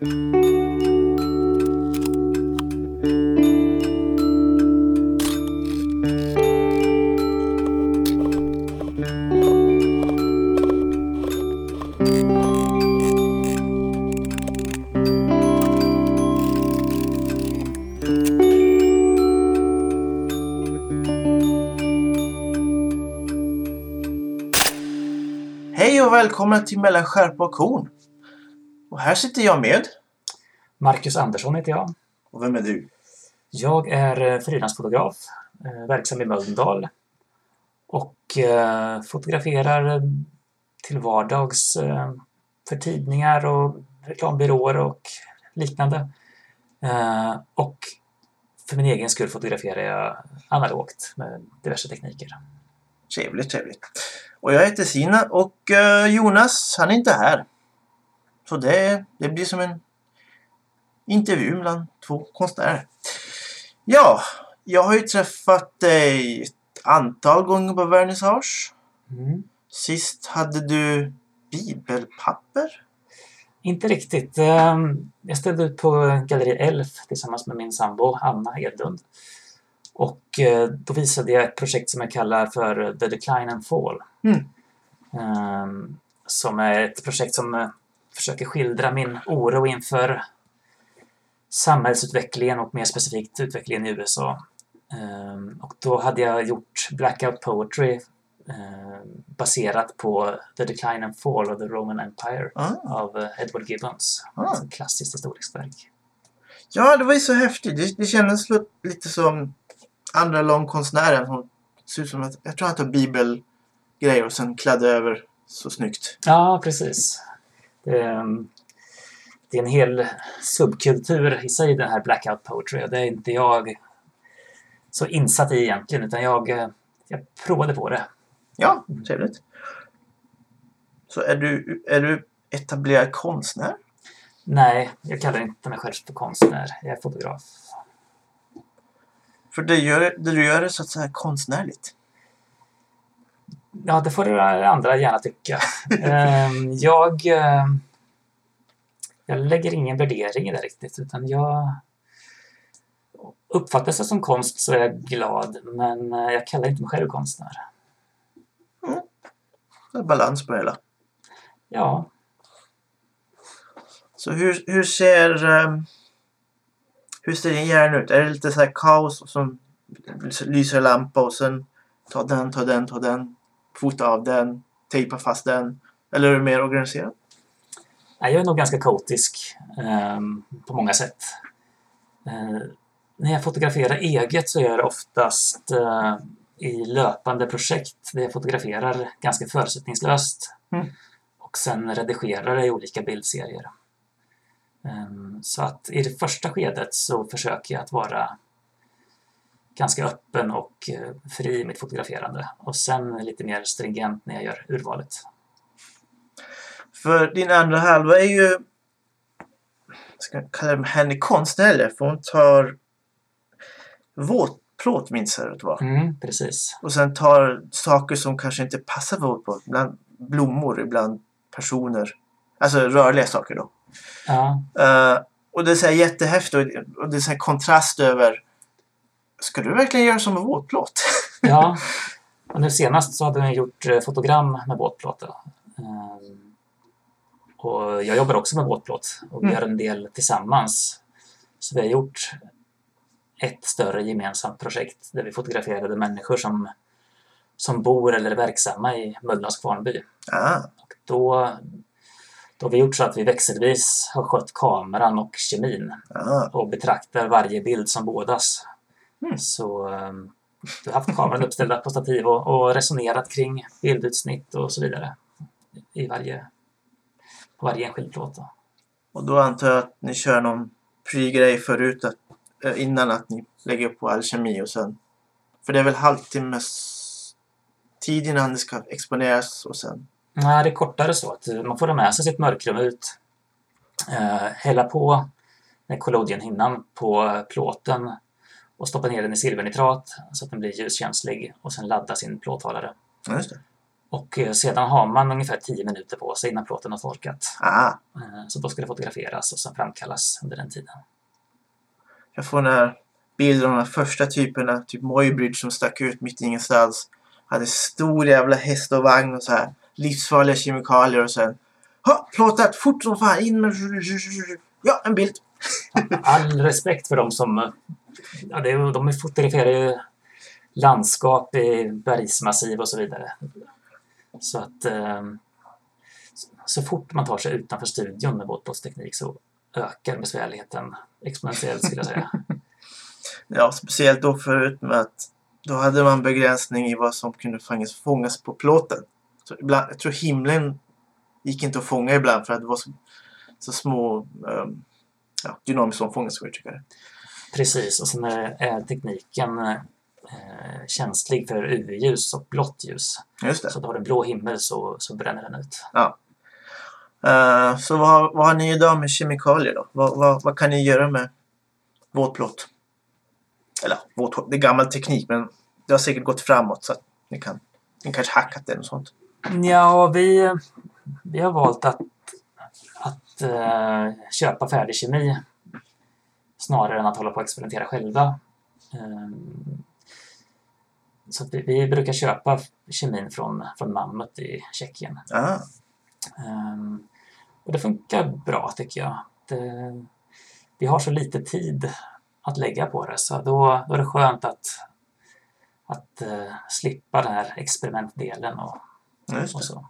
Hej och välkomna till Mellan skärpa och korn. Här sitter jag med. Marcus Andersson heter jag. Och vem är du? Jag är eh, frilansfotograf, eh, verksam i Mölndal och eh, fotograferar till vardags för tidningar och reklambyråer och liknande. Och för min egen skull fotograferar jag analogt med diverse tekniker. Trevligt, trevligt. Och jag heter Sina och Jonas, han är inte här. Så det, det blir som en intervju mellan två konstnärer. Ja, jag har ju träffat dig ett antal gånger på vernissage. Mm. Sist hade du bibelpapper. Inte riktigt. Ehm, Jag ställde ut på Galleri Elf tillsammans med min sambo Anna Edlund. Och eh, då visade jag ett projekt som jag kallar för The Decline and Fall. Mm. Ehm, Som är ett projekt som eh, försöker skildra min oro inför samhällsutvecklingen och mer specifikt utvecklingen i USA. Ehm, Och då hade jag gjort Blackout Poetry eh, baserat på The Decline and Fall of the Roman Empire Ah. av Edward Gibbons. Ah. Ett klassiskt historiskt verk. Ja, det var ju så häftigt. Det, det kändes li- lite som andra långkonstnären. Som ser ut som att, jag tror han tar bibelgrejer och sen klädde över så snyggt. Ja, precis. Det, ehm, det är en hel subkultur i sig, den här Blackout Poetry. Och det är inte jag så insatt i egentligen, utan jag, eh, jag provade på det. Ja, trevligt. Så är du, är du etablerad konstnär? Nej, jag kallar inte mig själv för konstnär. Jag är fotograf. För det, gör, det du gör är så att säga konstnärligt. Ja, det får andra gärna tycka. Ehm, jag, eh, jag lägger ingen värdering i det riktigt, utan jag uppfattas det som konst så är jag glad, men eh, jag kallar inte mig själv konstnär. Det är balans på det hela. Ja, Så hur, hur ser ehm, hur ser din hjärna ut? Är det lite så här kaos så lyser lampa och sen ta den, ta den, ta den, fota av den, tejpa fast den? Eller är du mer organiserad? Jag är nog ganska kaotisk ehm, på många sätt. Eh, när jag fotograferar eget så är jag det oftast eh, i löpande projekt där jag fotograferar ganska förutsättningslöst Mm. och sen redigerar jag i olika bildserier. Ehm, så att i det första skedet så försöker jag att vara ganska öppen och eh, fri i mitt fotograferande och sen lite mer stringent när jag gör urvalet. För din andra halva är ju ska jag kalla henne konstnärlig för hon tar våtplåt minns jag att det var. Mm, precis. Och sen tar saker som kanske inte passar för våtplåt. Ibland blommor, ibland personer. Alltså rörliga saker då. Ja, Eh, och det är så jättehäftigt och det är så kontrast över Ska du verkligen göra som en våtplåt? Ja, och nu senast så hade jag gjort eh, fotogram med båtplåt. då. Ehm, Och jag jobbar också med båtplåt och vi Mm. gör en del tillsammans. Så vi har gjort ett större gemensamt projekt där vi fotograferade människor som, som bor eller är verksamma i Mölndals Kvarnby. ah, Och då, då har vi gjort så att vi växelvis har skött kameran och kemin ah. och betraktar varje bild som bådas. Mm. Så um, du har haft kameran uppställda på stativ och, och resonerat kring bildutsnitt och så vidare i varje, på varje enskild plåt. Då. Och då antar jag att ni kör någon pre-grej förut att, eh, innan att ni lägger upp på alkemi och sen För det är väl halvtimmes tid innan det ska exponeras och sen Nej, det är kortare så att man får ha med sig sitt mörkrum ut. Eh, hälla på collodienhinnan på plåten och stoppa ner den i silvernitrat så att den blir ljuskänslig och sen ladda sin plåthållare. Ja, just det. Och eh, sedan har man ungefär 10 minuter på sig innan plåten har torkat. Ah, Eh, Så då ska det fotograferas och sen framkallas under den tiden. jag får den här bilden av de första typerna, typ Moybridge som stack ut mitt i ingenstans. Hade stor jävla häst och vagn och så här. Livsfarliga kemikalier och sen Ha! Plåtat! Fort som fan! In med... Ja, en bild! All respekt för dem som... Ja, det, de fotograferar ju landskap i bergsmassiv och så vidare. Så att eh, så fort man tar sig utanför studion med våtplåtsteknik så ökar besvärligheten exponentiellt skulle jag säga. Ja, speciellt då förut med att då hade man begränsning i vad som kunde fångas, fångas på plåten. Så ibland, jag tror himlen gick inte att fånga ibland för att det var så, så små um, ja, dynamiskt omfångat det. Precis, och sen är, är tekniken eh, känslig för UV-ljus och blått ljus. Just det. Så då har du blå himmel så, så bränner den ut. Eh, så vad, vad har ni idag med kemikalier då? Vad, vad, vad kan ni göra med våtplåt? Eller våtplåt, det är gammal teknik men det har säkert gått framåt så att ni kan ni kanske hackat den och sånt. Ja, vi, vi har valt att, att eh, köpa färdig kemi snarare än att hålla på och experimentera själva. Ehm, så vi, vi brukar köpa kemin från, från Mammut i Tjeckien. Ah, Ehm, och det funkar bra tycker jag. Det, vi har så lite tid att lägga på det så då, då är det skönt att, att eh, slippa den här experimentdelen och, just och så.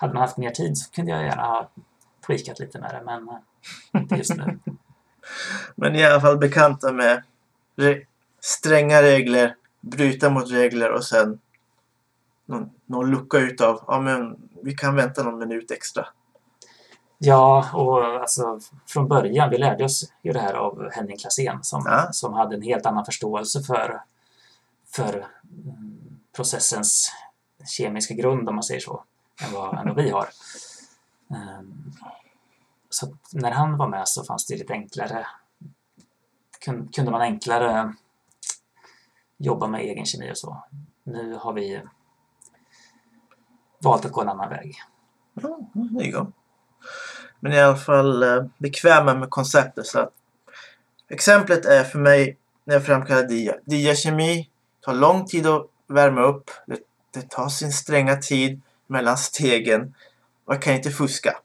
Hade man haft mer tid så kunde jag gärna ha tweakat lite med det men eh, inte just nu. Men i alla fall bekanta med re- stränga regler, bryta mot regler och sen någon, någon lucka utav, ja men vi kan vänta någon minut extra. Ja, och alltså från början, vi lärde oss ju det här av Henning Klassén som, Ja. som hade en helt annan förståelse för, för mm, processens kemiska grund, om man säger så, än vad, än vad vi har. Ehm, så när han var med så fanns det lite enklare, kunde man enklare jobba med egen kemi och så. Nu har vi valt att gå en annan väg. Mm, det är. Men i alla fall eh, bekväma med konceptet. Så att, exemplet är för mig när jag framkallar dia. Diakemi tar lång tid att värma upp. Det, det tar sin stränga tid mellan stegen. Man kan inte fuska.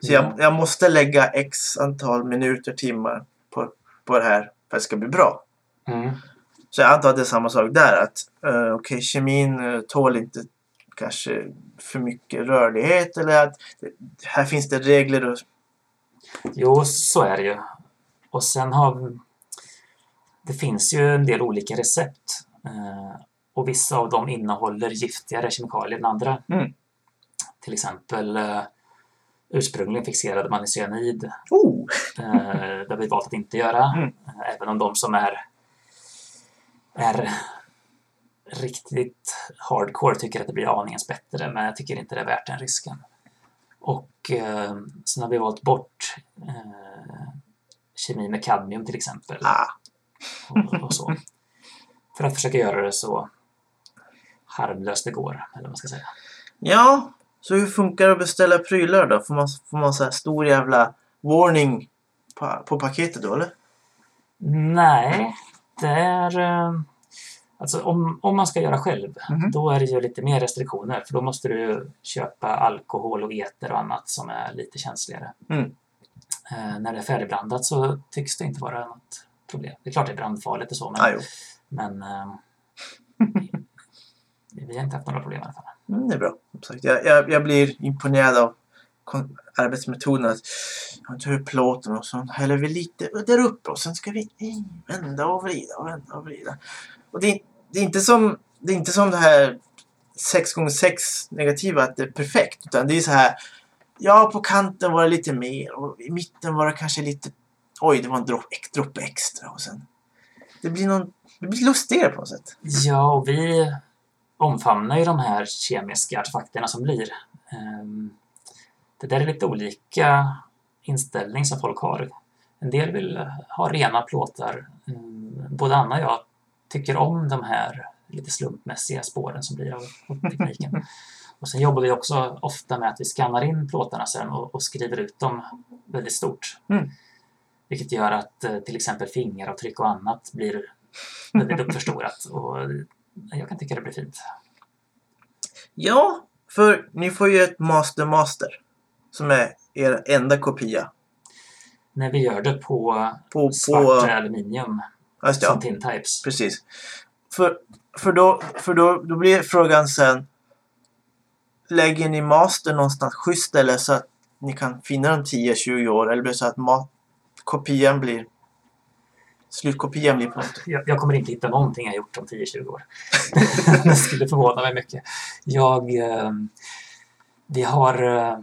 Så jag, jag måste lägga x antal minuter, timmar på, på det här för att det ska bli bra. Mm. Så jag antar att det är samma sak där. Att uh, okej, kemin uh, tål inte kanske för mycket rörlighet eller att det, här finns det regler och Jo, så är det ju. Och sen har det finns ju en del olika recept. Eh, och vissa av dem innehåller giftigare kemikalier än andra. Mm. Till exempel ursprungligen fixerade man i cyanid. oh, Eh, det har vi valt att inte göra. Mm. Eh, även om de som är, är riktigt hardcore tycker att det blir aningens bättre. Men jag tycker inte det är värt den risken. Och eh, sen har vi valt bort eh, kemi med kadmium till exempel. ah, Och, och så. För att försöka göra det så harmlöst det går, eller vad man ska säga. Ja, så hur funkar det att beställa prylar då? Får man, får man så här stor jävla warning på, på paketet då eller? Nej, det är... eh, Alltså om, om man ska göra själv, Mhm. då är det ju lite mer restriktioner. För då måste du köpa alkohol och eter och annat som är lite känsligare. Mm. Eh, när det är färdigblandat så tycks det inte vara något problem. Det är klart det är brandfarligt och så, men, Ah, men eh, vi har inte haft några problem i alla fall. Mm, det är bra. Sagt, jag, jag, jag blir imponerad av arbetsmetoden. Att jag tar upp plåten och så häller vi lite där uppe och sen ska vi vända och vrida och vända och vrida. Och det, är- det, är inte som, det är inte som det här 6x6 negativa att det är perfekt. Utan det är så här. Ja, på kanten var det lite mer och i mitten var det kanske lite Oj, det var en droppe, droppe extra och sen det blir någon det blir lustigare på något sätt. Ja, och vi omfamnar ju de här kemiska artefakterna som blir. Ehm, Det där är lite olika inställning som folk har. En del vill ha rena plåtar. Mm, Både Anna och jag tycker om de här lite slumpmässiga spåren som blir av tekniken. Och sen jobbar vi också ofta med att vi skannar in plåtarna sen och, och skriver ut dem väldigt stort. Mm. Vilket gör att eh, till exempel fingeravtryck och annat blir väldigt uppförstorat. Och jag kan tycka det blir fint. Ja, för ni får ju ett Master Master. Som är er enda kopia. När vi gör det på På, svart på, aluminium just som ja, tintypes. precis. För, för, då, för då, då blir frågan sen. Lägger ni master någonstans schysst eller så att ni kan finna dem 10-20 år? Eller blir så att kopian blir... Slutkopian blir på något? Jag, jag kommer inte hitta någonting jag gjort om 10-20 år. det skulle förvåna mig mycket. Jag... Eh, vi har... Eh,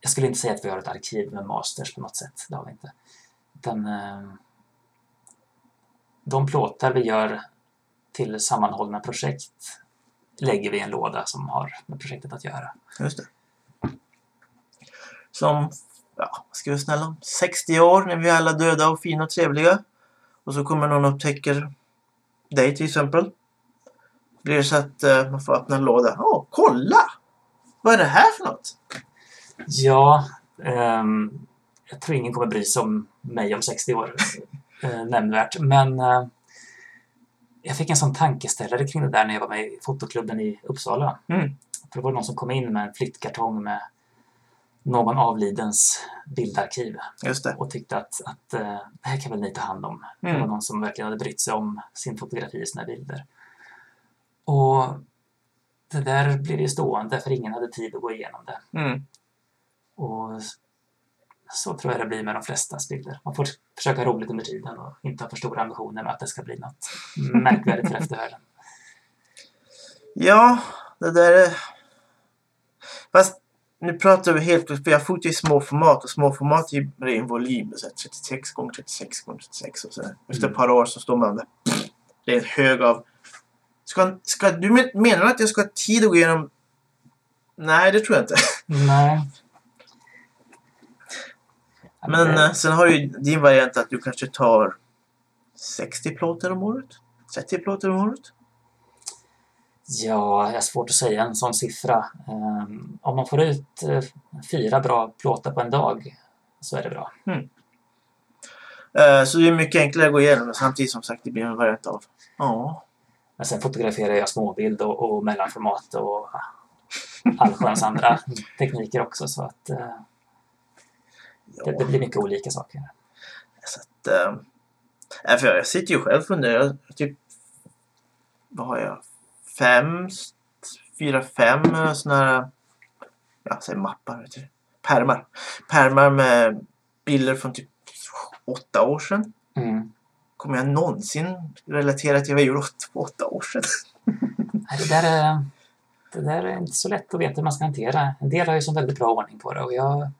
jag skulle inte säga att vi har ett arkiv med masters på något sätt. Det har vi inte. Utan, eh, de plåtar vi gör till sammanhållna projekt lägger vi i en låda som har med projektet att göra. Just det. Som, ja, ska vi snälla om? 60 år när vi är alla döda och fina och trevliga. Och så kommer någon och upptäcker dig till exempel. Blir det så att eh, man får öppna en låda. Åh, kolla! Vad är det här för något? Ja, ehm, jag tror ingen kommer bry sig om mig om 60 år eh, nämnvärt. Men eh, jag fick en sån tankeställare kring det där när jag var med i fotoklubben i Uppsala. Mm. För det var någon som kom in med en flyttkartong med någon avlidens bildarkiv och tyckte att, att eh, det här kan väl ni ta hand om. Det var Mm. någon som verkligen hade brytt sig om sin fotografi i sina bilder. Och det där blev ju stående för ingen hade tid att gå igenom det. Mm. Och så tror jag det blir med de flestas bilder. Man får försöka ha roligt under tiden och inte ha för stora ambitioner med att det ska bli något märkvärdigt för eftervärlden. Ja, det där är... Nu pratar vi helt... För jag fotar i små format och små format ju ren volym. Så här 36 gånger 36 gånger 36 och sådär. Efter ett Mm. par år så står man där. Det är en hög av... Ska, ska du men- menar att jag ska ha tid att gå igenom... Nej, det tror jag inte. Nej. Men det- eh, sen har du ju din variant att du kanske tar 60 plåtar om året? 30 plåtar om året? Ja, jag har svårt att säga en sån siffra. Ehm, om man får ut eh, fyra bra plåtar på en dag så är det bra. Eh, Så det är mycket enklare att gå igenom samtidigt som sagt det blir en variant av... Ja. Men sen fotograferar jag småbild och, och mellanformat och ja, allsköns andra tekniker också så att eh, det, det blir mycket olika saker. Så att... nej, för jag sitter ju själv och funderar. Typ... Vad har jag? Fem... Fyra, fem eh, såna här... Ja, säg mappar. Vet du. Pärmar. Pärmar med bilder från typ åtta år sedan. Mm. Kommer jag någonsin relatera till vad jag gjorde för åtta år sedan? Det där, är, det där är inte så lätt att veta hur man ska hantera. En del har ju som väldigt bra ordning på det och jag,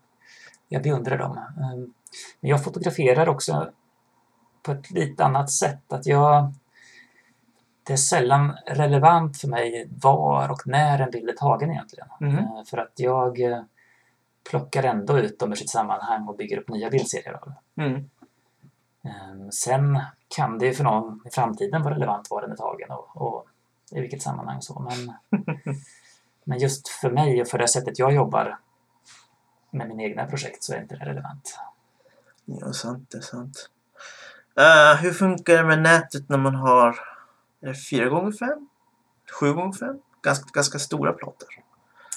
jag beundrar dem. Ehm, Men jag fotograferar också på ett lite annat sätt. Att jag, det är sällan relevant för mig var och när en bild är tagen egentligen. Mhm. Eh, För att jag eh, plockar ändå ut dem ur sitt sammanhang och bygger upp nya bildserier av det. Mm. Ehm, Sen kan det ju för någon i framtiden vara relevant var den är tagen och, och i vilket sammanhang och så. Men, men just för mig och för det sättet jag jobbar med mina egna projekt så är inte det relevant. Ja, sant. Det är sant. Eh, hur funkar det med nätet när man har är det fyra gånger fem? Sju gånger fem? Ganska, ganska stora plåtar.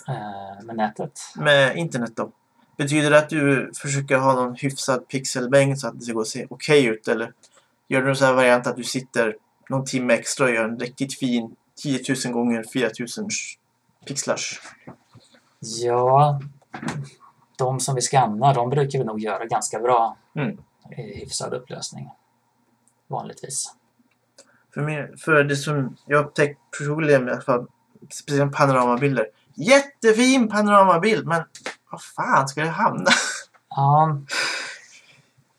Eh, Med nätet. Med internet då? Betyder det att du försöker ha någon hyfsad pixelmängd så att det ska gå att se okej ut? Eller gör du en sån här variant att du sitter någon timme extra och gör en riktigt fin 10 000 gånger 4 000 pixlars? Ja, de som vi skannar, de brukar vi nog göra ganska bra Mm. hyfsad upplösning. Vanligtvis. För, mig, för det som jag upptäckt personligen i alla fall, speciellt panoramabilder. Jättefin panoramabild men vad fan ska det hamna? Ja,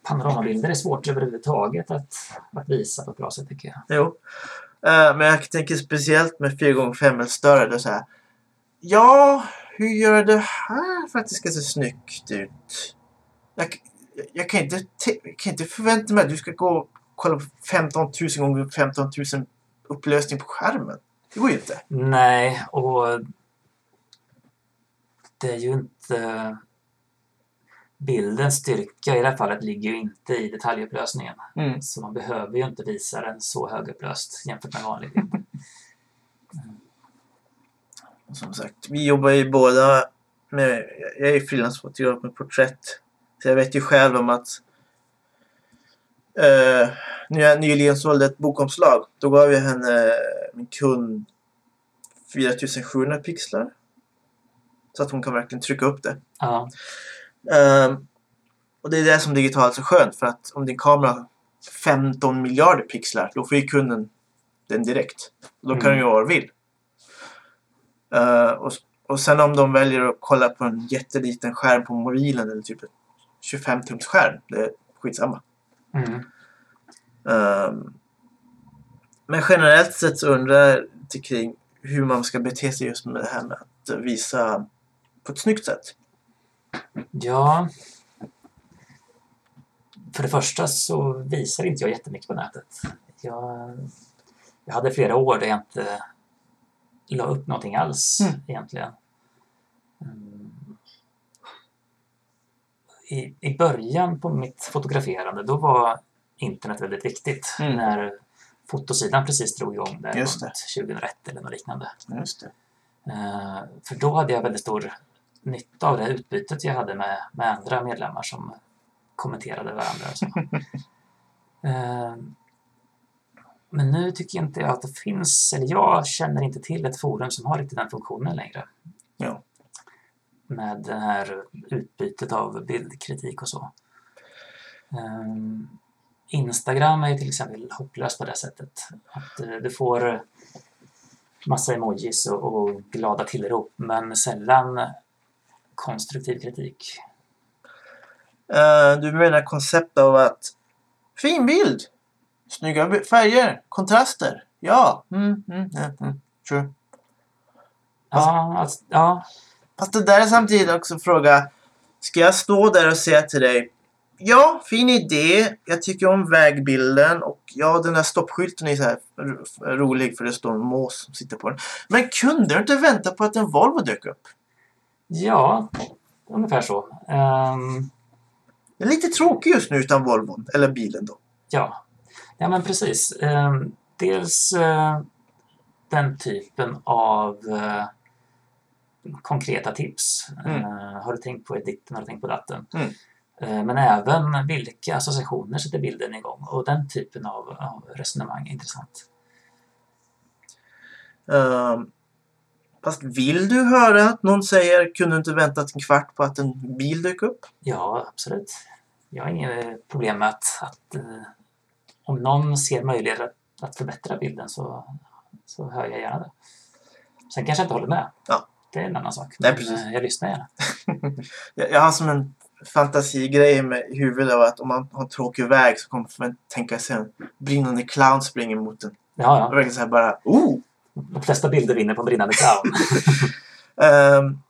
panoramabilder är svårt överhuvudtaget att, att visa på ett bra sätt tycker jag. Jo. Eh, men jag tänker speciellt med 4x5 eller större. Så här. Ja, hur gör jag det här för att det ska se snyggt ut? Jag, jag, jag, kan, inte, te- jag kan inte förvänta mig att du ska gå kolla på 15 000 gånger 15 000 upplösning på skärmen. Det går ju inte. Nej, och det är ju inte... Bildens styrka i det här fallet ligger ju inte i detaljupplösningen. Mm. Så man behöver ju inte visa den så högupplöst jämfört med vanlig bild. Som sagt, vi jobbar ju båda med... Jag är ju frilansfotograf med porträtt. Så jag vet ju själv om att... Uh, när jag nyligen sålde ett bokomslag, då gav jag henne, min kund, 4700 pixlar. Så att hon kan verkligen trycka upp det. Ja, Ehm, och det är det som digitalt är så skönt för att om din kamera har 15 miljarder pixlar då får ju kunden den direkt. Då kan Mm. du göra vad du vill. Eh, och, och sen om de väljer att kolla på en jätteliten skärm på mobilen eller typ en 25 tums skärm. Det är skitsamma. Mm. Ehm, men generellt sett så undrar jag kring hur man ska bete sig just med det här med att visa på ett snyggt sätt. ja. För det första så visar inte jag jättemycket på nätet. Jag, jag hade flera år där jag inte la upp någonting alls Mm. egentligen. I, I början på mitt fotograferande då var internet väldigt viktigt. Mm. När fotosidan precis drog igång där Just runt 2001 eller något liknande. Just det. Eh, för då hade jag väldigt stor nytta av det utbytet jag hade med, med andra medlemmar som kommenterade varandra. Och så. Eh, men nu tycker inte jag att det finns, eller jag känner inte till ett forum som har riktigt den funktionen längre. Ja. Med det här utbytet av bildkritik och så. Eh, Instagram är till exempel hopplöst på det sättet. Att eh, du får massa emojis och, glada tillrop men sällan konstruktiv kritik. Eh, du menar koncept av att fin bild, snygga färger, kontraster. Ja, mm, mm, mm, mm. Sure. Ja, alltså, ja, Fast det där är samtidigt också en fråga. Ska jag stå där och säga till dig Ja, fin idé. Jag tycker om vägbilden och ja, den där stoppskylten är så här ro- rolig för det står en mås som sitter på den. Men kunde du inte vänta på att en Volvo dök upp? ja ungefär så. Ehm, Det är lite tråkigt just nu utan Volvon, eller bilen då. ja. ja, men precis. Ehm, dels eh, den typen av eh, konkreta tips. Mm. Eh, har du tänkt på editen? Har du tänkt på datten? Mm. Eh, Men även vilka associationer sätter bilden igång och den typen av, av resonemang är intressant. Ehm, fast vill du höra att någon säger kunde du inte väntat en kvart på att en bil dök upp? Ja, absolut. Jag har inget problem med att, att eh, om någon ser möjlighet att, att förbättra bilden så, så hör jag gärna det. Sen kanske jag inte håller med. Ja. Det är en annan sak. Nej, precis. eh, jag lyssnar gärna. Jag, har som en fantasigrej med huvudet av att om man har en tråkig väg så kommer man tänka sig en brinnande clown springer mot den. Ja, ja. verkligen såhär bara oh! De flesta bilder vinner på en brinnande clown.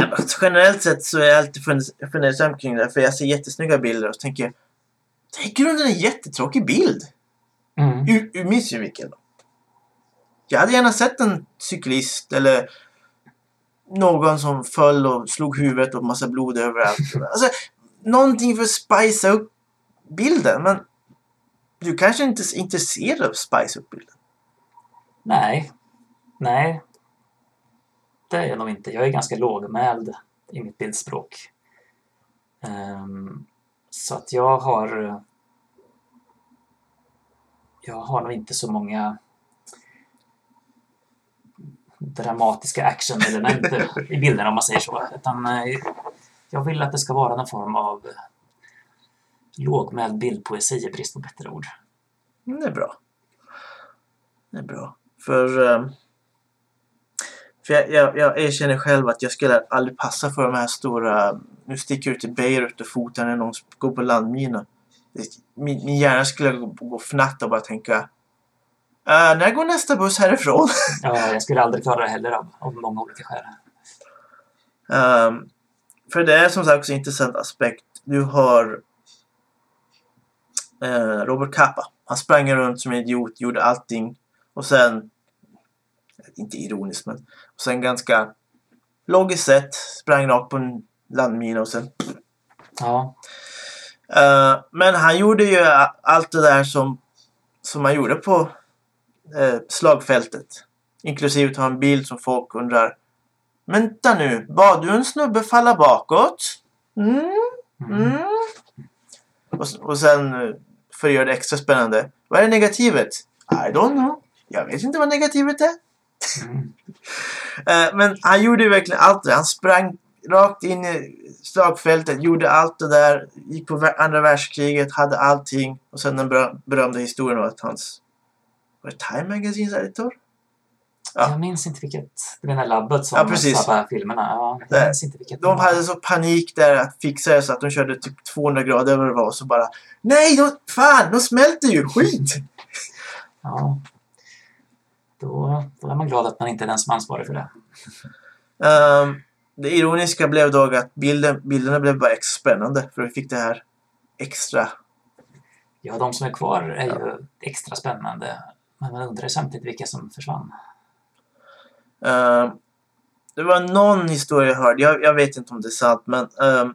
Men generellt sett så är jag alltid fundersam kring det. För jag ser jättesnygga bilder och så tänker jag det är i grunden en jättetråkig bild. Mm. Ur, ur min synvinkel. Jag hade gärna sett en cyklist eller någon som föll och slog huvudet och massa blod överallt. Alltså, någonting för att spicea upp bilden. Men du kanske inte är intresserad av att spicea upp bilden. Nej. Nej. Det är jag nog inte. Jag är ganska lågmäld i mitt bildspråk. Um, så att jag har... Jag har nog inte så många dramatiska actionelement i bilderna om man säger så. Utan eh, jag vill att det ska vara någon form av lågmäld bildpoesi i brist på bättre ord. Det är bra. Det är bra. För, eh, för jag, jag, jag erkänner själv att jag skulle aldrig passa för de här stora... Nu sticker jag ut i Beirut och fotar när någon går på landmina. Min, min hjärna skulle gå, gå fnatt och bara tänka "Eh, när går nästa buss härifrån? Ja, jag skulle aldrig klara det heller av, av många olika skäl. Ehm, för det är som sagt också en intressant aspekt. Du har eh, Robert Capa han sprang runt som en idiot, gjorde allting. Och sen, inte ironiskt men, och sen ganska logiskt sett sprang rakt på en landmina och sen Ja. Eh, men han gjorde ju allt det där som, som han gjorde på eh, slagfältet. Inklusive ta en bild som folk undrar. Vänta nu, bad du en snubbe falla bakåt? Mm, Mm. Och, och sen, eh, för att göra det extra spännande. Vad är negativet? I don't know. Jag vet inte vad negativet är. Mm. Eh, Men han gjorde verkligen allt det. Han sprang rakt in i slagfältet, gjorde allt det där, gick på andra världskriget, hade allting. Och sen den berö- berömda historien om att hans... Var det Time Magazines editor? Ja. Jag minns inte vilket... Du menar labbet som Ja, precis. sabbar filmerna? Ja, jag minns inte vilket. De hade så panik där att fixa det så att de körde typ 200 grader eller vad det var och så bara Nej, de, fan, de smälter ju! Skit! Ja. Då, då är man glad att man inte är den som är ansvarig för det. Ehm, det ironiska blev dock att bilden, bilderna blev bara extra spännande för vi fick det här extra Ja, de som är kvar är ju extra spännande. Men man undrar samtidigt vilka som försvann. Uh, det var någon historia jag hörde, jag, jag vet inte om det är sant, men uh,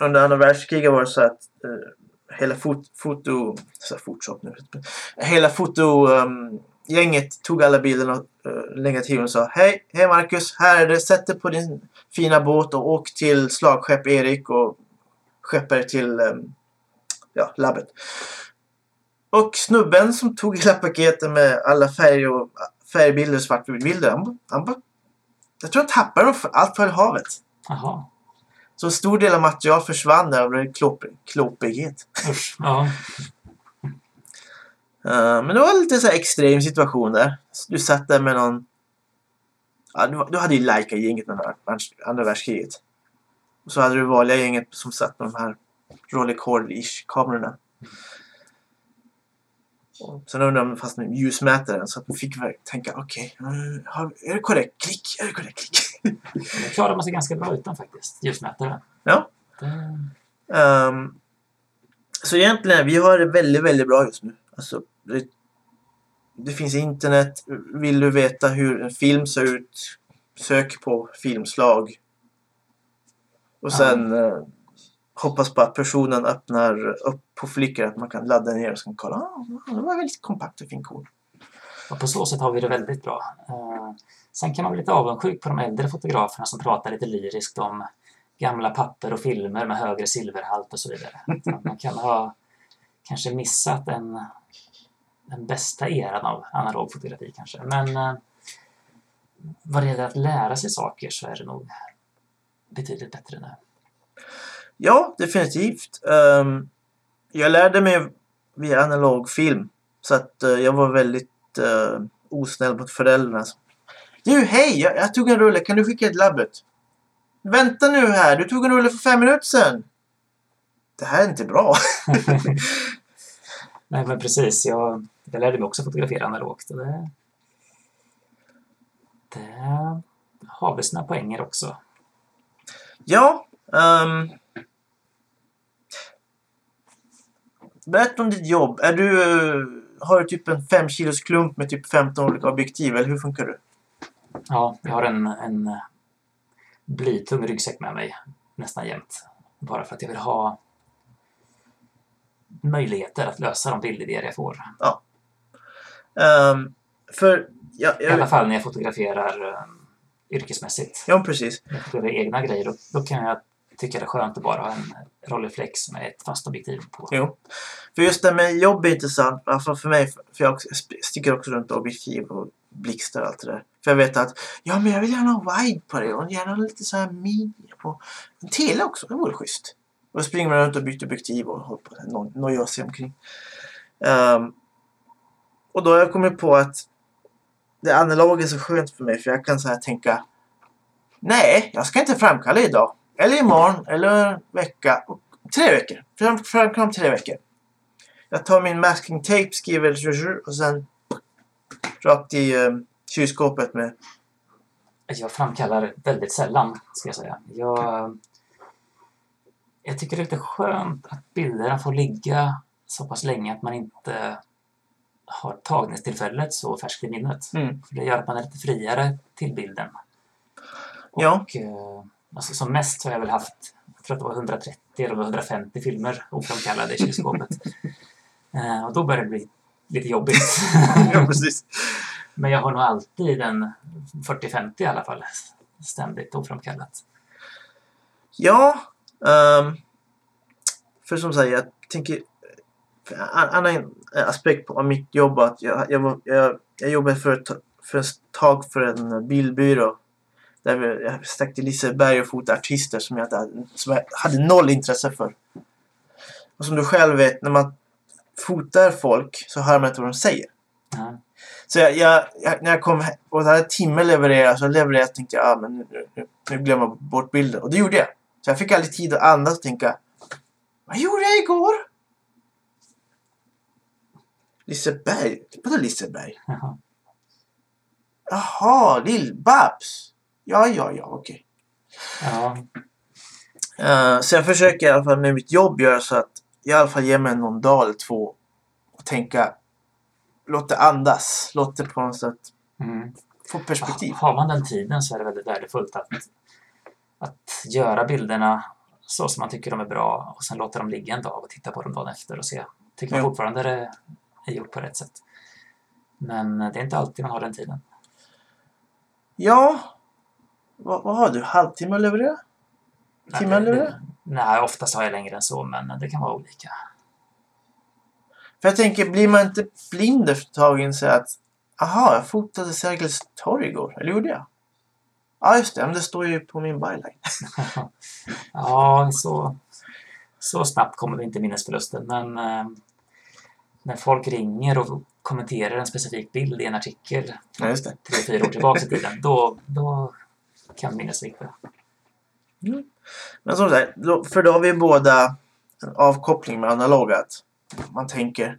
under andra världskriget var det så att uh, hela fot, foto... Så nu. Hela fotogänget ehm, tog alla bilderna och uh, negativen och sa Hej, hej Marcus, här är det, sätt dig på din fina båt och åk till slagskepp Erik och skeppa dig till ja, labbet. Och snubben som tog hela paketet med alla färger och färgbilder, svartbilder, han, han bara... Jag tror han tappade dem för allt för havet. Jaha. Så en stor del av material försvann där av klåp, klåpighet. Usch. Ja. Eh, men det var lite så här extrem situation där. Du satt där med någon... Ja, du, du hade ju Leica-gänget under världs- andra världskriget. Och så hade du vanliga gänget som satt med de här Rolleicord-ish kamerorna. Och sen undrade jag om det fanns någon ljusmätare så att vi fick tänka okej, eh, har- är det korrekt? Klick, är det korrekt? Klick. Det klarar man sig ganska bra utan faktiskt. Ljusmätare. Ja. Det, Ehm, så egentligen, vi har det väldigt, väldigt bra just nu. Alltså, det, det finns internet. Vill du veta hur en film ser ut? Sök på filmslag. Och sen eh, hoppas på att personen öppnar upp på Flickr att man kan ladda ner och sen kolla. Ah, det var väldigt kompakt och fin kod. och på så sätt har vi det väldigt bra. Eh, sen kan man bli lite avundsjuk på de äldre fotograferna som pratar lite lyriskt om gamla papper och filmer med högre silverhalt och så vidare. Man kan ha kanske missat den, den bästa eran av analog fotografi kanske. Men eh, vad det gäller att lära sig saker så är det nog betydligt bättre nu. Ja, definitivt. Ehm, jag lärde mig via analog film. Så att eh, jag var väldigt uh, osnäll mot föräldrarna. Du, hej! Jag, jag tog en rulle. Kan du skicka ett labbet? Vänta nu här. Du tog en rulle för fem minuter sedan. Det här är inte bra. Nej men precis, jag, jag lärde mig också fotografera analogt. Och det, det har väl sina poänger också. ja. ehm, berätta om ditt jobb. Är du, eh, har du typ en fem kilos klump med typ 15 olika objektiv? Eller hur funkar det? Ja, jag har en, en blytung ryggsäck med mig nästan jämt. Bara för att jag vill ha möjligheter att lösa de bildidéer jag får. Ehm, för... Ja, I alla jag, fall när jag fotograferar eh, yrkesmässigt. ja, precis. När jag fotograferar egna grejer, då, då kan jag tycka det är skönt att bara ha en Rolleiflex med ett fast objektiv på. Jo. För just det med jobb är intressant. Alltså för mig. För jag sticker också runt objektiv och blixtar och allt det där. För jag vet att ja, men jag vill gärna ha wide på det och gärna lite så här mini på. En tele också, det vore schysst. Och då springer man runt och byter objektiv och håller på och no nojar sig omkring. Um, och då har jag kommit på att det analoga är så skönt för mig för jag kan så här tänka Nej, jag ska inte framkalla idag. Eller imorgon, eller en vecka. Tre veckor. Fram, om tre veckor. Jag tar min masking tape, skriver och sen rakt i um, kylskåpet med... Jag framkallar väldigt sällan, ska jag säga. Jag, jag tycker det är lite skönt att bilderna får ligga så pass länge att man inte har tagningstillfället så färskt i minnet. Mm. För det gör att man är lite friare till bilden. Och, Ja. eh, alltså, som mest har jag väl haft, jag tror att det var 130 eller 150 filmer oframkallade i kylskåpet. eh, och då börjar det bli lite jobbigt. ja, precis. Men jag har nog alltid en 40-50 i alla fall. Ständigt oframkallat. Ja, ehm, för som sagt, jag tänker... en annan aspekt på mitt jobb att jag, jag, jag, jag jobbade för ett, för ett tag för en bildbyrå. Där jag stack till Liseberg och fotade artister som jag, hade, som jag hade noll intresse för. Och som du själv vet, när man fotar folk så hör man inte vad de säger. Ja. Så jag, jag, när jag kom och hade en timme levererat så levererade jag tänkte jag ah, men nu, nu, nu glömmer jag bort bilden. Och det gjorde jag. Så jag fick aldrig tid att andas och tänka Vad gjorde jag igår? Liseberg? Vadå Liseberg? Jaha. Jaha, Lill-Babs. Ja, ja, ja, okej. Ja. Så jag försöker i alla fall med mitt jobb göra så att jag i alla fall ger mig någon dag eller två och tänka Låt det andas. Låt det på något sätt Mm. få perspektiv. Har man den tiden så är det väldigt värdefullt att, att göra bilderna så som man tycker de är bra och sen låta dem ligga en dag och titta på dem dagen efter och se. Tycker man fortfarande det är gjort på rätt sätt. Men det är inte alltid man har den tiden. Ja. Vad, vad har du? Halvtimme att leverera? Timme att Nej, leverera? Nej, oftast har jag längre än så, men det kan vara olika. För jag tänker, blir man inte blind efter ett tag och att Aha, jag fotade Sergels torg igår. Eller gjorde jag? Ja, just det. Men det står ju på min byline. Ja, så, så snabbt kommer vi inte minnesförlusten, men eh, när folk ringer och kommenterar en specifik bild i en artikel Ja, tre, fyra år tillbaka i tiden, då, då kan minnet svikta. Men som sagt, för då har vi båda en avkoppling med analoga. Att man tänker.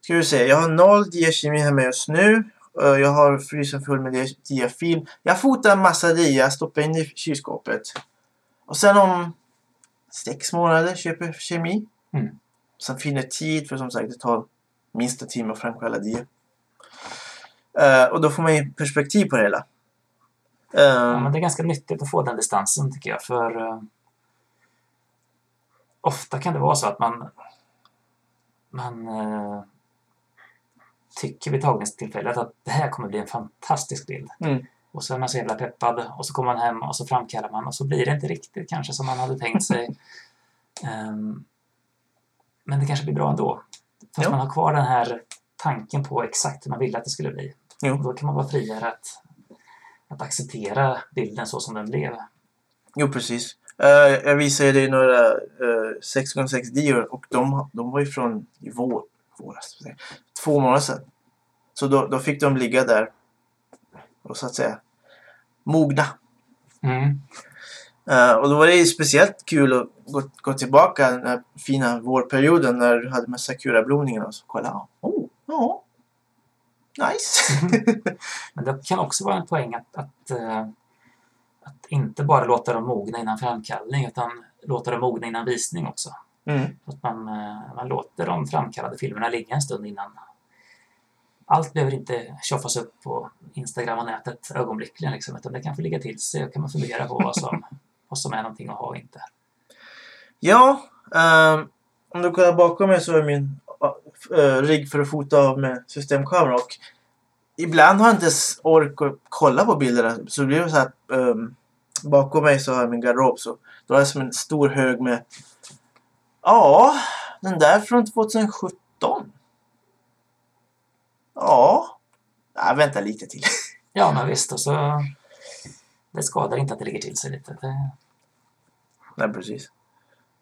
Ska vi se, jag har noll diakemi hemma just nu. Eh, Jag har frysen full med dia- diafilm. Jag fotar en massa dia, stoppar in i kylskåpet. Och sen om sex månader köper jag kemi. Mm. Sen finner tid, för som sagt det tar minst en timme att framkalla dia. Eh, och då får man ju perspektiv på det hela. Eh, Ja, men det är ganska nyttigt att få den distansen tycker jag, för eh, ofta kan det vara så att man, man eh, tycker vid tagningstillfället att det här kommer bli en fantastisk bild. Mm. Och så är man så jävla peppad och så kommer man hem och så framkallar man och så blir det inte riktigt kanske som man hade tänkt sig. Ehm, men det kanske blir bra ändå. För att Ja. man har kvar den här tanken på exakt hur man ville att det skulle bli. Jo. Och då kan man vara friare att, att acceptera bilden så som den blev. Jo, precis. Eh, jag visade dig några uh, 6x6 dior och de, de var ju från i vår, våras, två månader sedan. Så då, då fick de ligga där och så att säga mogna. Mm. Eh, och då var det speciellt kul att gå, gå tillbaka den här fina vårperioden när du hade med sakurablomningarna och så kolla. Oh, ja. Nice. Men det kan också vara en poäng att, att, eh, att inte bara låta dem mogna innan framkallning utan låta dem mogna innan visning också. mm. Att man, eh, man låter de framkallade filmerna ligga en stund innan. Allt behöver inte tjoffas upp på Instagram och nätet ögonblickligen liksom, utan det kan få ligga till sig och kan man fundera på vad som, vad som är någonting att ha och inte. Ja, ehm, om du kollar bakom mig så är min uh, rigg för att fota av med systemkamera och ibland har jag inte ens ork att kolla på bilderna så blir det så att ehm, bakom mig så har jag min garderob så då har jag som en stor hög med ja, den där från 2017. Ja, Nej, vänta lite till. Ja, men visst. Och så, det skadar inte att det ligger till sig lite. Det, Nej, precis.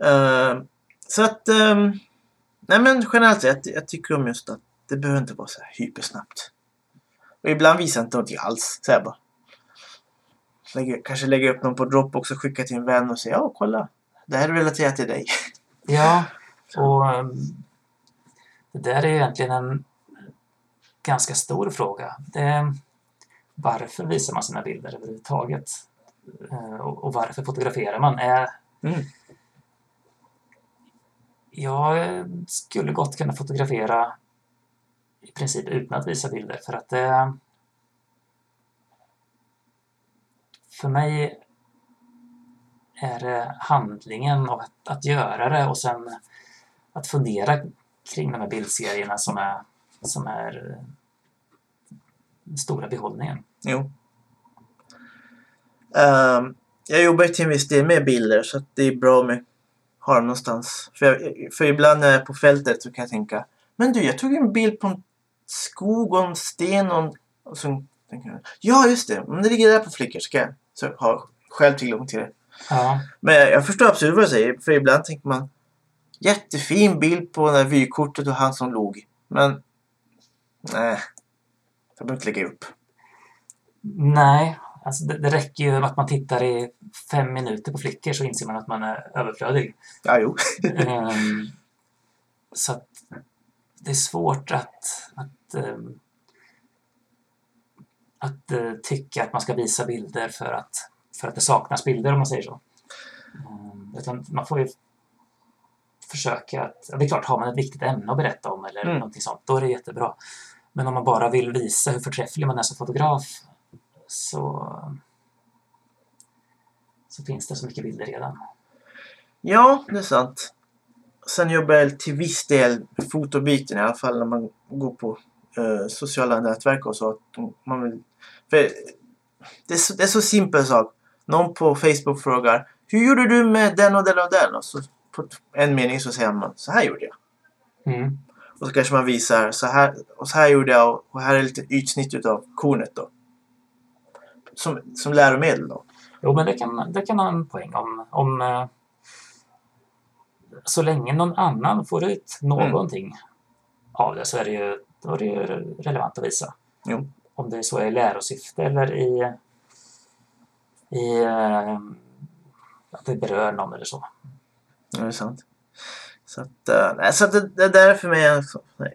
Ehm, så att, ehm, nej men generellt sett, jag tycker om just att det behöver inte vara så här hypersnabbt. Och ibland visar inte någonting alls, så här bara. Lägger, kanske lägga upp någon på Dropbox och skicka till en vän och säga ja, kolla. Det här är relaterat till dig. Ja, och ehm, det där är egentligen en ganska stor fråga. Det varför visar man sina bilder överhuvudtaget? Eh, Och, och varför fotograferar man? Är, Mm jag skulle gott kunna fotografera i princip utan att visa bilder för att det... För mig är det handlingen och att, att göra det och sen att fundera kring de här bildserierna som är, som är eh, den stora behållningen. Jo. Um, jag jobbar ju till en viss del med bilder så att det är bra med ha dem någonstans. För, jag, för ibland när jag är på fältet så kan jag tänka Men du, jag tog en bild på en skog och en sten och, en, och så tänker jag, Ja, just det. Om det ligger där på Flickr så ska jag så ha själv tillgång till det. Ja, Men jag, jag förstår absolut vad du säger. För ibland tänker man Jättefin bild på det där vykortet och han som log. Men nej. Jag behöver inte lägga upp. nej, alltså det, det räcker ju att man tittar i fem minuter på Flickr så inser man att man är överflödig. Ja, jo. Ehm, så att det är svårt att, att, ehm, att eh, tycka att man ska visa bilder för att, för att det saknas bilder om man säger så. Ehm, utan man får ju försöka att, ja, det är klart, har man ett viktigt ämne att berätta om eller Mm. någonting sånt, då är det jättebra. Men om man bara vill visa hur förträfflig man är som fotograf så, så finns det så mycket bilder redan. Ja, det är sant. Sen jobbar jag till viss del med fotobiten i alla fall när man går på eh, sociala nätverk och så. Att man vill, det, är så, det är så simpel sak. Någon på Facebook frågar Hur gjorde du med den och den och den? Och så på en mening så säger man Så här gjorde jag. Mm. Och så kanske man visar så här och så här gjorde jag och- och här är lite ytsnitt utav kornet då. Som, som läromedel då. Jo, men det kan, det kan ha en poäng om, om eh, så länge någon annan får ut någonting av det så är det ju, då är det ju relevant att visa. Jo. Om det så är i lärosyfte eller i, i eh, att det berör någon eller så. Ja, det är sant. Så att, nej, så att det, det där är för mig en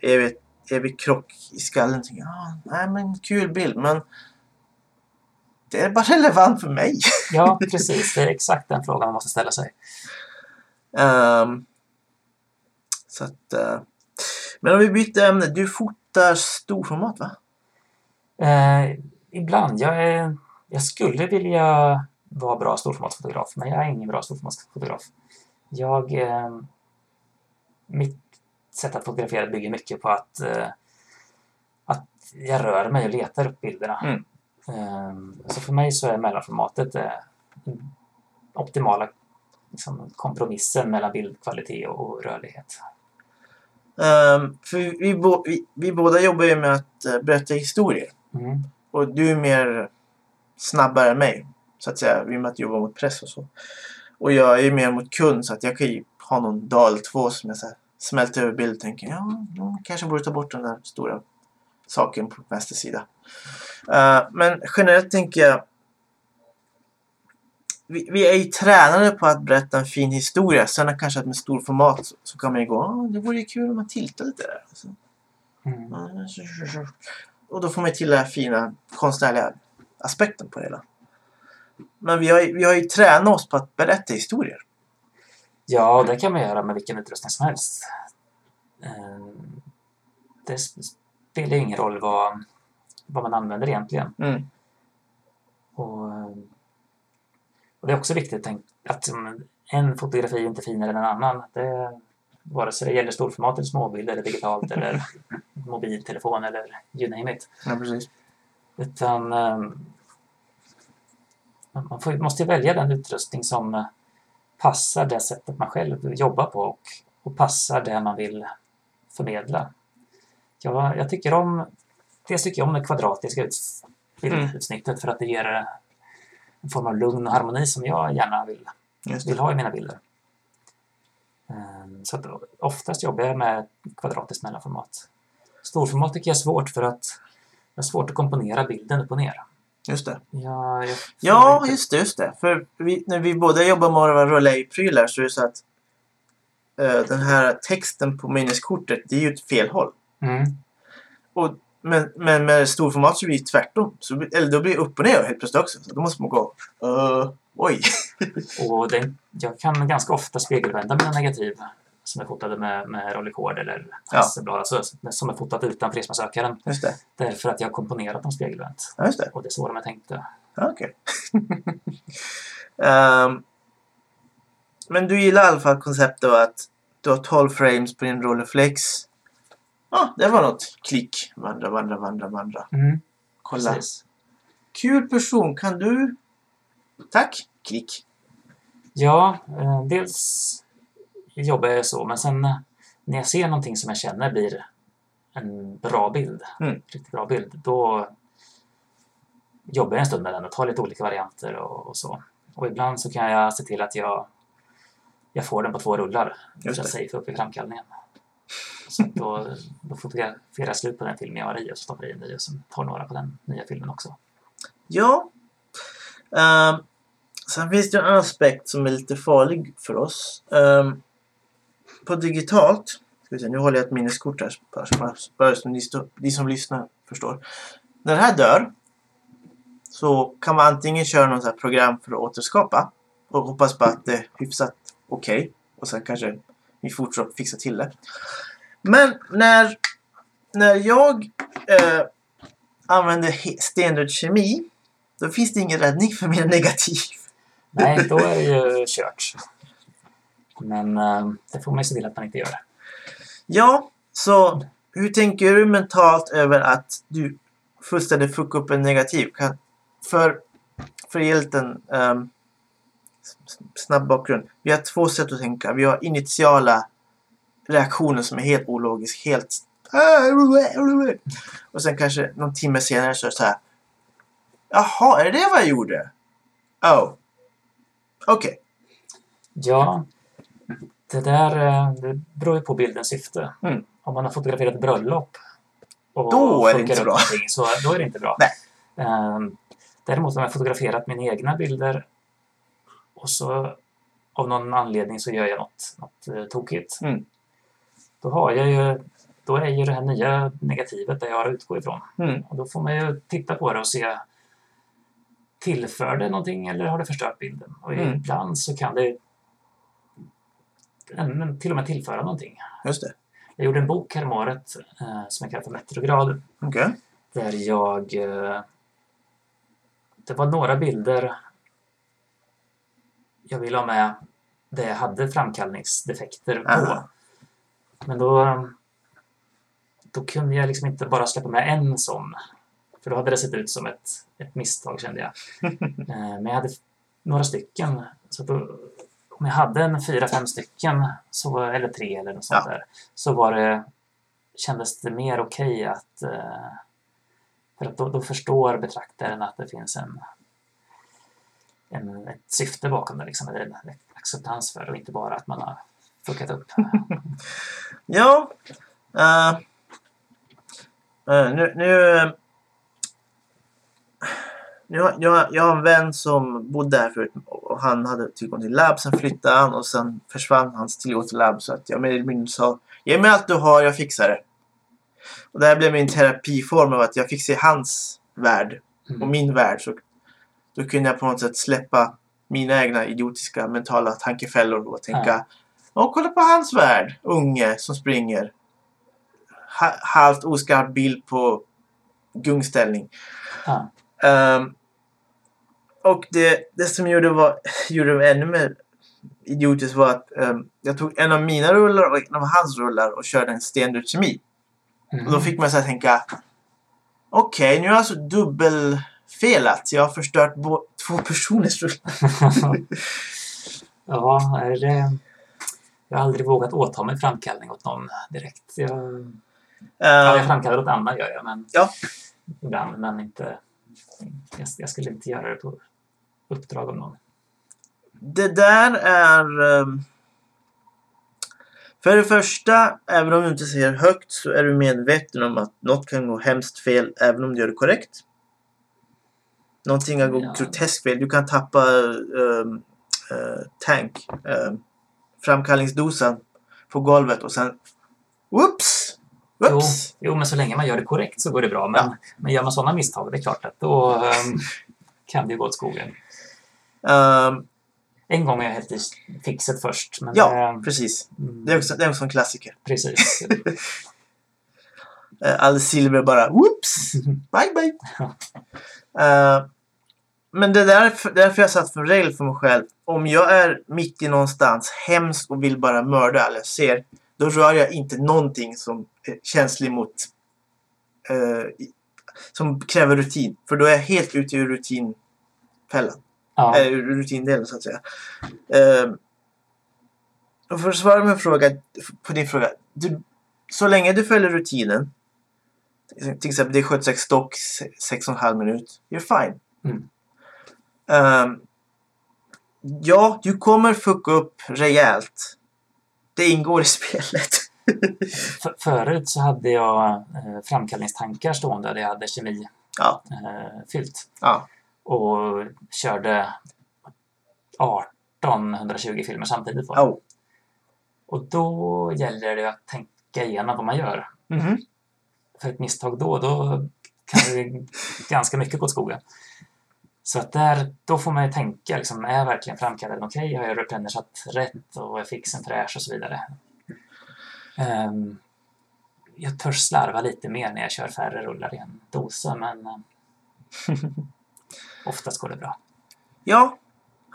evig, evig krock i skallen. Tänker, ah, nej men kul bild men det är bara relevant för mig. Ja, precis. Det är exakt den frågan man måste ställa sig. Ehm, så att, eh, men om vi byter ämne. Du fotar storformat va? Eh, ibland. Jag, är, jag skulle vilja vara bra storformatsfotograf, men jag är ingen bra storformatsfotograf. Jag, eh, mitt sätt att fotografera bygger mycket på att, eh, att jag rör mig och letar upp bilderna. Mm. Eh, så för mig så är mellanformatet eh, den optimala liksom, kompromissen mellan bildkvalitet och rörlighet. Ehm, för vi, bo, vi, vi båda jobbar ju med att eh, berätta historier. Mm. Och du är mer snabbare än mig. Så att säga. I och med att jag jobbar mot press och så. Och jag är ju mer mot kund så att jag kan ju ha någon dag eller två som jag så här, smälter över bild och tänker ja, kanske borde ta bort den där stora saken på vänster sida. Eh, men generellt tänker jag vi, vi är ju tränade på att berätta en fin historia. Sen kanske att med stor format så, så kan man ju gå ah, det vore ju kul om man tiltar lite där. Så, Mm. och då får man till den här fina konstnärliga aspekten på det hela. Men vi har, vi har ju tränat oss på att berätta historier. Ja, det kan man göra med vilken utrustning som helst. Eh, Det spelar ingen roll vad, vad man använder egentligen. Mm. Och, eh, och det är också viktigt tänk, att en fotografi är inte finare än en annan. Det, vare sig det gäller storformat eller småbild eller digitalt eller mobiltelefon eller you name it. Ja, precis. Utan eh, man får, måste välja den utrustning som eh, passar det sättet man själv jobbar på och, och passar det man vill förmedla. Jag, jag tycker om dels tycker jag om det kvadratiska uts, Mm. bildutsnittet för att det ger en form av lugn och harmoni som jag gärna vill, vill ha i mina bilder. Eh, Så att oftast jobbar jag med kvadratiskt mellanformat. Storformat tycker jag är svårt för att det är svårt att komponera bilden upp och ner. Just det. Ja, inte- just det. Just det. För vi, när vi båda jobbar med våra relay-prylar så är det så att eh, den här texten på minneskortet, det är ju ett fel håll. Mm. Och, men, men med storformat så blir det tvärtom. Så, eller då blir det upp och ner helt plötsligt också. Så då måste man gå, uh, oj. Och det, jag kan ganska ofta spegelvända mina negativ som är fotade med, med rollercord eller Ja. Hasselblad, alltså, som är fotat utan prismasökaren. Just det. Därför att jag har komponerat dem spegelvänt. Ja, just det. Och det är så de jag tänkte. Ja, Okej. Ehm, men du gillar i alla fall konceptet att du har 12 frames på din rollerflex. Ja, det var något. Klick. Vandra, vandra, vandra, vandra. Mm, Kolla. precis. Kul person. Kan du... Tack. Klick. Ja, eh, dels jobbar jag så, men sen eh, när jag ser någonting som jag känner blir en bra bild, Mm. riktigt bra bild, då jobbar jag en stund med den och tar lite olika varianter och, och så. Och ibland så kan jag se till att jag, jag får den på två rullar Just för att det. safea upp i framkallningen. Så då, då fotograferar jag slut på den filmen jag har i och så stoppar jag i en ny och så tar några på den nya filmen också. Ja. Um, sen finns det en aspekt som är lite farlig för oss. Um, på digitalt, ska vi se, nu håller jag ett minneskort här bara, bara, bara så ni, stå, ni som lyssnar förstår. När det här dör så kan man antingen köra något program för att återskapa och hoppas på att det är hyfsat okej och sen kanske vi fortsätter att fixa till det. Men när, när jag eh, använder standard kemi då finns det ingen räddning för mina negativ. Nej, då är det ju kört. Men eh, det får man ju se till att man inte gör. Ja, så hur tänker du mentalt över att du fullständigt fuckar upp en negativ? Kan, för, för att ge snabb bakgrund. Vi har två sätt att tänka. Vi har initiala reaktioner som är helt ologisk, helt och sen kanske någon timme senare så är det så här. Jaha, är det vad jag gjorde? Oh. Okej. Ja, det där eh, det beror ju på bildens syfte. Mm. Om man har fotograferat bröllop och Då är det inte bra. Så då är det inte bra. Nej. Ehm, Däremot om jag har fotograferat mina egna bilder och så av någon anledning så gör jag något, något eh, tokigt. Mm. Då har jag ju då är ju det här nya negativet där jag har att utgå ifrån. Mm. Och då får man ju titta på det och se tillför det någonting eller har det förstört bilden? Och Mm. ibland så kan det till och med tillföra någonting. Just det. Jag gjorde en bok häromåret eh, som jag kallar för Metrograd Okej. där jag... Eh, det var några bilder jag ville ha med där jag hade framkallningsdefekter på. Aha. Men då, då kunde jag liksom inte bara släppa med en sån. För då hade det sett ut som ett, ett misstag kände jag. Eh, Men jag hade några stycken. Så då, om jag hade en fyra, fem stycken, så, eller tre eller något sånt Ja. där, så var det, kändes det mer okej att... eh, För att då, då förstår betraktaren att det finns en, en, ett syfte bakom det, liksom, en acceptans för det och inte bara att man har fuckat upp. Ja. eh, eh, nu... nu nu har- jag, jag har en vän som bodde här förut och han hade tillgång till labb. Sen flyttade han och sen försvann hans tillgång till labb. Så att jag mer eller mindre sa Ge mig allt du har, jag fixar det. Och det här blev min terapiform av att jag se hans värld och Mm. min värld. Så då kunde jag på något sätt släppa mina egna idiotiska mentala tankefällor och tänka Ja. Åh, kolla på hans värld! Unge som springer. Ha, halvt oskarp bild på gungställning. Ja. Ehm, och det, det som gjorde, var, gjorde det ännu mer idiotiskt var att ehm, jag tog en av mina rullar och en av hans rullar och körde en standard kemi. Mm. Och då fick man så här tänka Okej, nu har jag alltså dubbelfelat. Jag har förstört två personers rullar. ja, är det... Jag har aldrig vågat åta mig framkallning åt någon direkt. Jag, ja, jag Ehm, framkallar åt Anna gör jag, men Ja. ibland, men inte... Jag, jag skulle inte göra det på uppdrag av någon. Det där är... ehm, för det första, även om du inte säger högt så är du medveten om att något kan gå hemskt fel även om du gör det korrekt. Någonting kan gå Ja. groteskt fel. Du kan tappa ehm, eh, tank, ehm, framkallningsdosan på golvet och sen... Whoops! Jo, Whoops! jo, men så länge man gör det korrekt så går det bra. Men, men gör man sådana misstag, det är klart att då ehm, kan det gå åt skogen. Ehm, En gång har jag hällt i fixet först. Men Ja, det, precis. mm, Det är också, det är också en klassiker. precis. Eh, All silver bara whoops! Bye bye! Eh, men det är därför, därför jag satt för regel för mig själv. Om jag är mitt i någonstans hemskt och vill bara mörda alla jag ser. Då rör jag inte någonting som är känslig mot eh, i- som kräver rutin. För då är jag helt ute ur rutinfällan. Ja, ur rutindelen så att säga. Eh, och för att svara på, min fråga, på din fråga. Du, så länge du följer rutinen. Till exempel det är 76 stock, 6,5 minut. You're fine. Mm. Ehm, ja, du kommer fucka upp rejält. Det ingår i spelet. För, förut så hade jag eh, framkallningstankar stående där jag hade kemi Ja. eh, fyllt. Ja. Och körde 18 120 filmer samtidigt på. Oh. Och då gäller det att tänka igenom vad man gör. Mhm. För ett misstag då, då kan det ganska mycket gå åt skogen. Så att där, då får man ju tänka, liksom, är jag verkligen framkallad okej? Har jag replenishat rätt och är fixen fräsch och så vidare? Ehm, jag törs slarva lite mer när jag kör färre rullar i en dosa, men eh, oftast går det bra. Ja.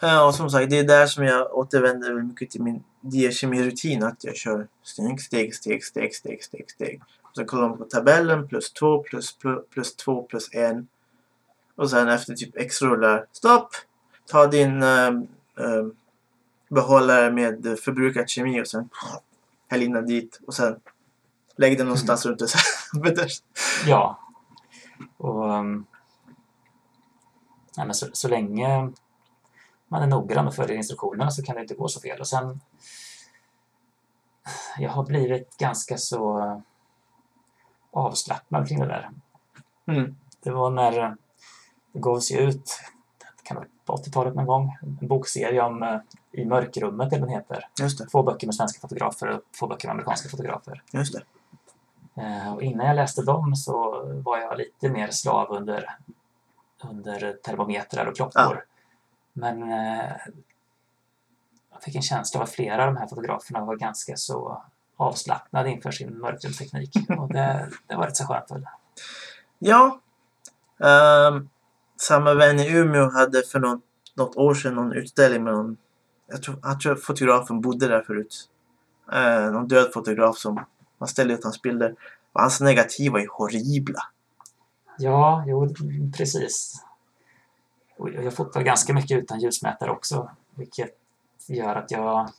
Ja, och som sagt, det är där som jag återvänder mycket till min diakemi-rutin. Att jag kör steg, steg, steg, steg, steg, steg, steg. Och sen kollar man på tabellen, plus två, plus, plus, plus två, plus en. Och sen efter typ x rullar, stopp! Ta din um, um, behållare med förbrukad kemi och sen häll in den dit. Och sen lägg den någonstans runt huvudet. Ja. Och, um, nej, men så, så länge man är noggrann och följer instruktionerna så kan det inte gå så fel. Och sen, jag har blivit ganska så avslappnad kring det där. Mm. Det var när det gavs ju ut, det kan vara på 80-talet någon gång, en bokserie om eh, I mörkrummet, eller den heter. Just det, Två böcker med svenska fotografer och två böcker med amerikanska fotografer. just det. Eh, Och innan jag läste dem så var jag lite mer slav under, under termometrar och klockor. Men eh, jag fick en känsla av att flera av de här fotograferna var ganska så avslappnade inför sin mörkrumsteknik. Och det, det var rätt så skönt. Ja. Ehm, samma vän i Umeå hade för något, något år sedan någon utställning med någon, jag tror, jag tror fotografen bodde där förut. Eh, någon död fotograf som man ställde ut hans bilder. Och hans negativ var ju horribla. Ja, jo, precis. Och jag fotar ganska mycket utan ljusmätare också, vilket gör att jag...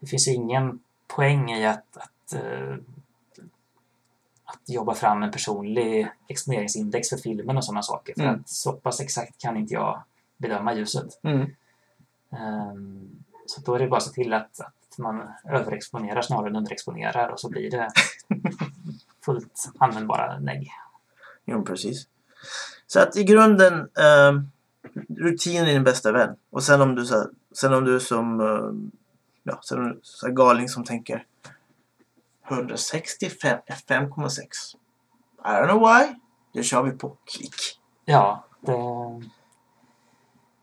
Det finns ju ingen poäng i att, att, uh, att jobba fram en personlig exponeringsindex för filmen och sådana saker. För Mm. att så pass exakt kan inte jag bedöma ljuset. Mm. Ehm, så då är det bara att se till att, att man överexponerar snarare än underexponerar och så blir det fullt användbara negg. Jo, precis. Så att i grunden, um, rutinen är din bästa vän. Och sen om du, så, sen om du är som, ehm, ja, sen om du så här galning som tänker 165 5,6. I don't know why. Det kör vi på klick. Ja, det...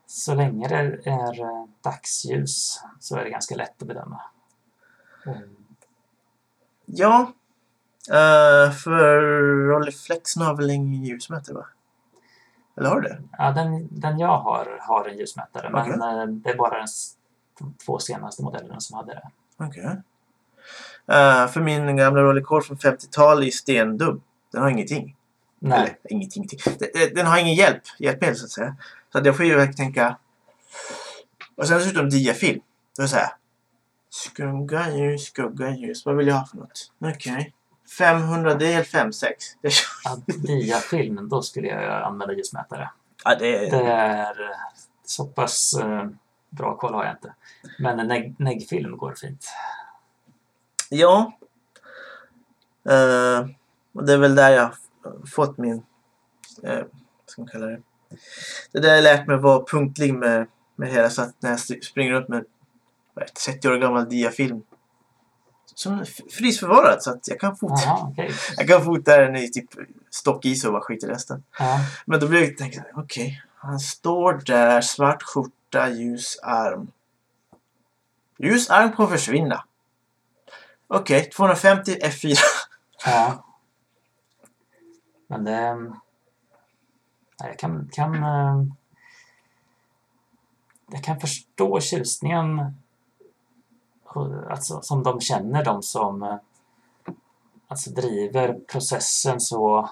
Så länge det är eh, dagsljus så är det ganska lätt att bedöma. Mm. Ja. Uh, för Rolleiflexen har väl ingen ljusmätare va? Eller har du det? Ja, den, den jag har har en ljusmätare, men Okej. eh, det är bara de två senaste modellerna som hade det. Okej. Eh, för min gamla Rolleicord från 50-talet är stendum. Den har ingenting. Nej, Eller ingenting. Den- Den, har ingen hjälp, hjälpmedel så att säga. Så att jag får ju verkligen tänka. Och sen dessutom diafilm. Det så här. Skugga, ljus, skugga, ljus. Vad vill jag ha för något? Okej. 500 del 5-6. Det kör- att diafilm, då skulle jag använda ljusmätare. Ja, det. Det är eh, så pass eh, bra koll har jag inte. Men en neg- neggfilm går fint. Ja. Eh, och det är väl där jag fått min... Uh, vad ska man kalla det? Det är där jag lärt mig vara punktlig med, med hela. Så att när jag springer runt med det, 30 år gammal diafilm. Som frysförvarad så att jag kan fota. Jaha, okej. Jag kan fota den i typ stockis och bara skit i resten. Ja, Men då blir jag tänkt okej. han står där, svart skjorta, ljus arm. Ljusarm kommer försvinna. Okej, 250 F4. Ja. Men det... Jag kan, kan... eh, Jag kan förstå tjusningen alltså, som de känner, de som eh, alltså, driver processen så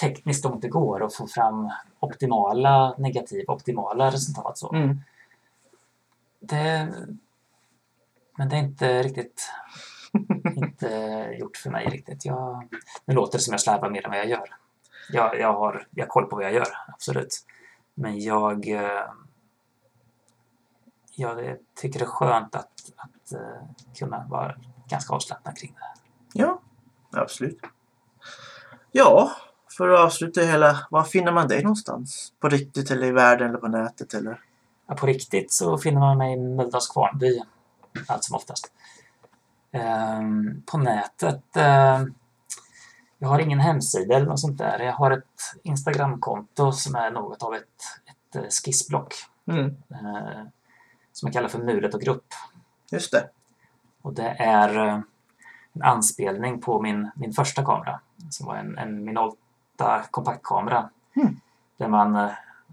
tekniskt de inte går och få fram optimala negativ, optimala resultat. Så. Mm. Det, men det är inte riktigt inte gjort för mig riktigt. Jag, nu låter det som jag slarvar mer än vad jag gör. Jag, jag, har, jag har koll på vad jag gör, absolut. Men jag, eh, jag tycker det är skönt att, att eh, kunna vara ganska avslappnad kring det. Ja, absolut. Ja, för att avsluta hela. Var finner man dig någonstans? På riktigt eller i världen eller på nätet eller? Ja, på riktigt så finner man mig i Mölndals Kvarnby allt som oftast. Ehm, på nätet, ehm, jag har ingen hemsida eller något sånt där. Jag har ett Instagramkonto som är något av ett, ett eh, skissblock Mm, eh, som jag kallar för Mulet och grupp. just det. Och det är eh, en anspelning på min, min första kamera som var en, en Minolta kompaktkamera. Mm. Där man eh,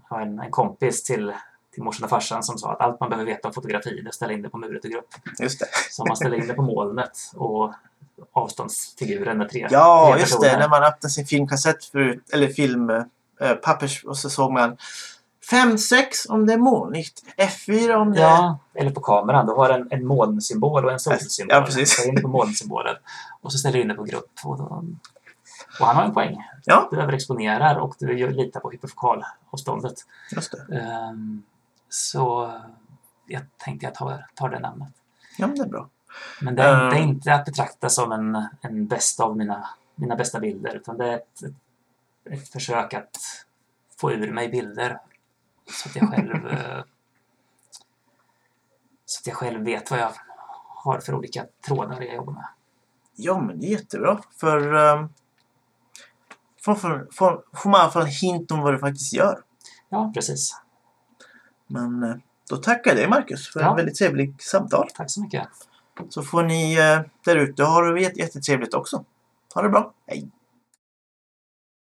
har en, en kompis till, till morsan och farsan som sa att allt man behöver veta om fotografi det är att ställa in det på Mulet och grupp. Just det. Så man ställer in det på molnet och avståndsfiguren med tre, Ja, tre just det. När man öppnade sin filmkassett förut, eller film, eh, pappers, och så såg man 5, 6 om det är molnigt. F4 om det. Ja, eller på kameran. Du har en, en molnsymbol och en solsymbol. Ja, precis. Ställ in det på molnsymbolen. Och så ställer du in det på grupp. Och, då, och han har en poäng. Ja. Du överexponerar och du litar på hyperfokalavståndet. Just det. Ehm, så jag tänkte jag tar, tar det namnet. Ja, men det är bra. Men det är, Ehm. det är inte att betrakta som en, en bästa av mina, mina bästa bilder. Utan det är ett, ett försök att få ur mig bilder. Så att jag själv eh, så att jag själv vet vad jag har för olika trådar jag jobbar med. Ja, men det är jättebra. För um, får, får, får, får man i alla fall en hint om vad du faktiskt gör. Ja, precis. Men eh, då tackar jag dig Marcus för Ja. en väldigt trevlig samtal. Tack så mycket. Så får ni eh, där ute ha det jätte- jättetrevligt också. Ha det bra. Hej!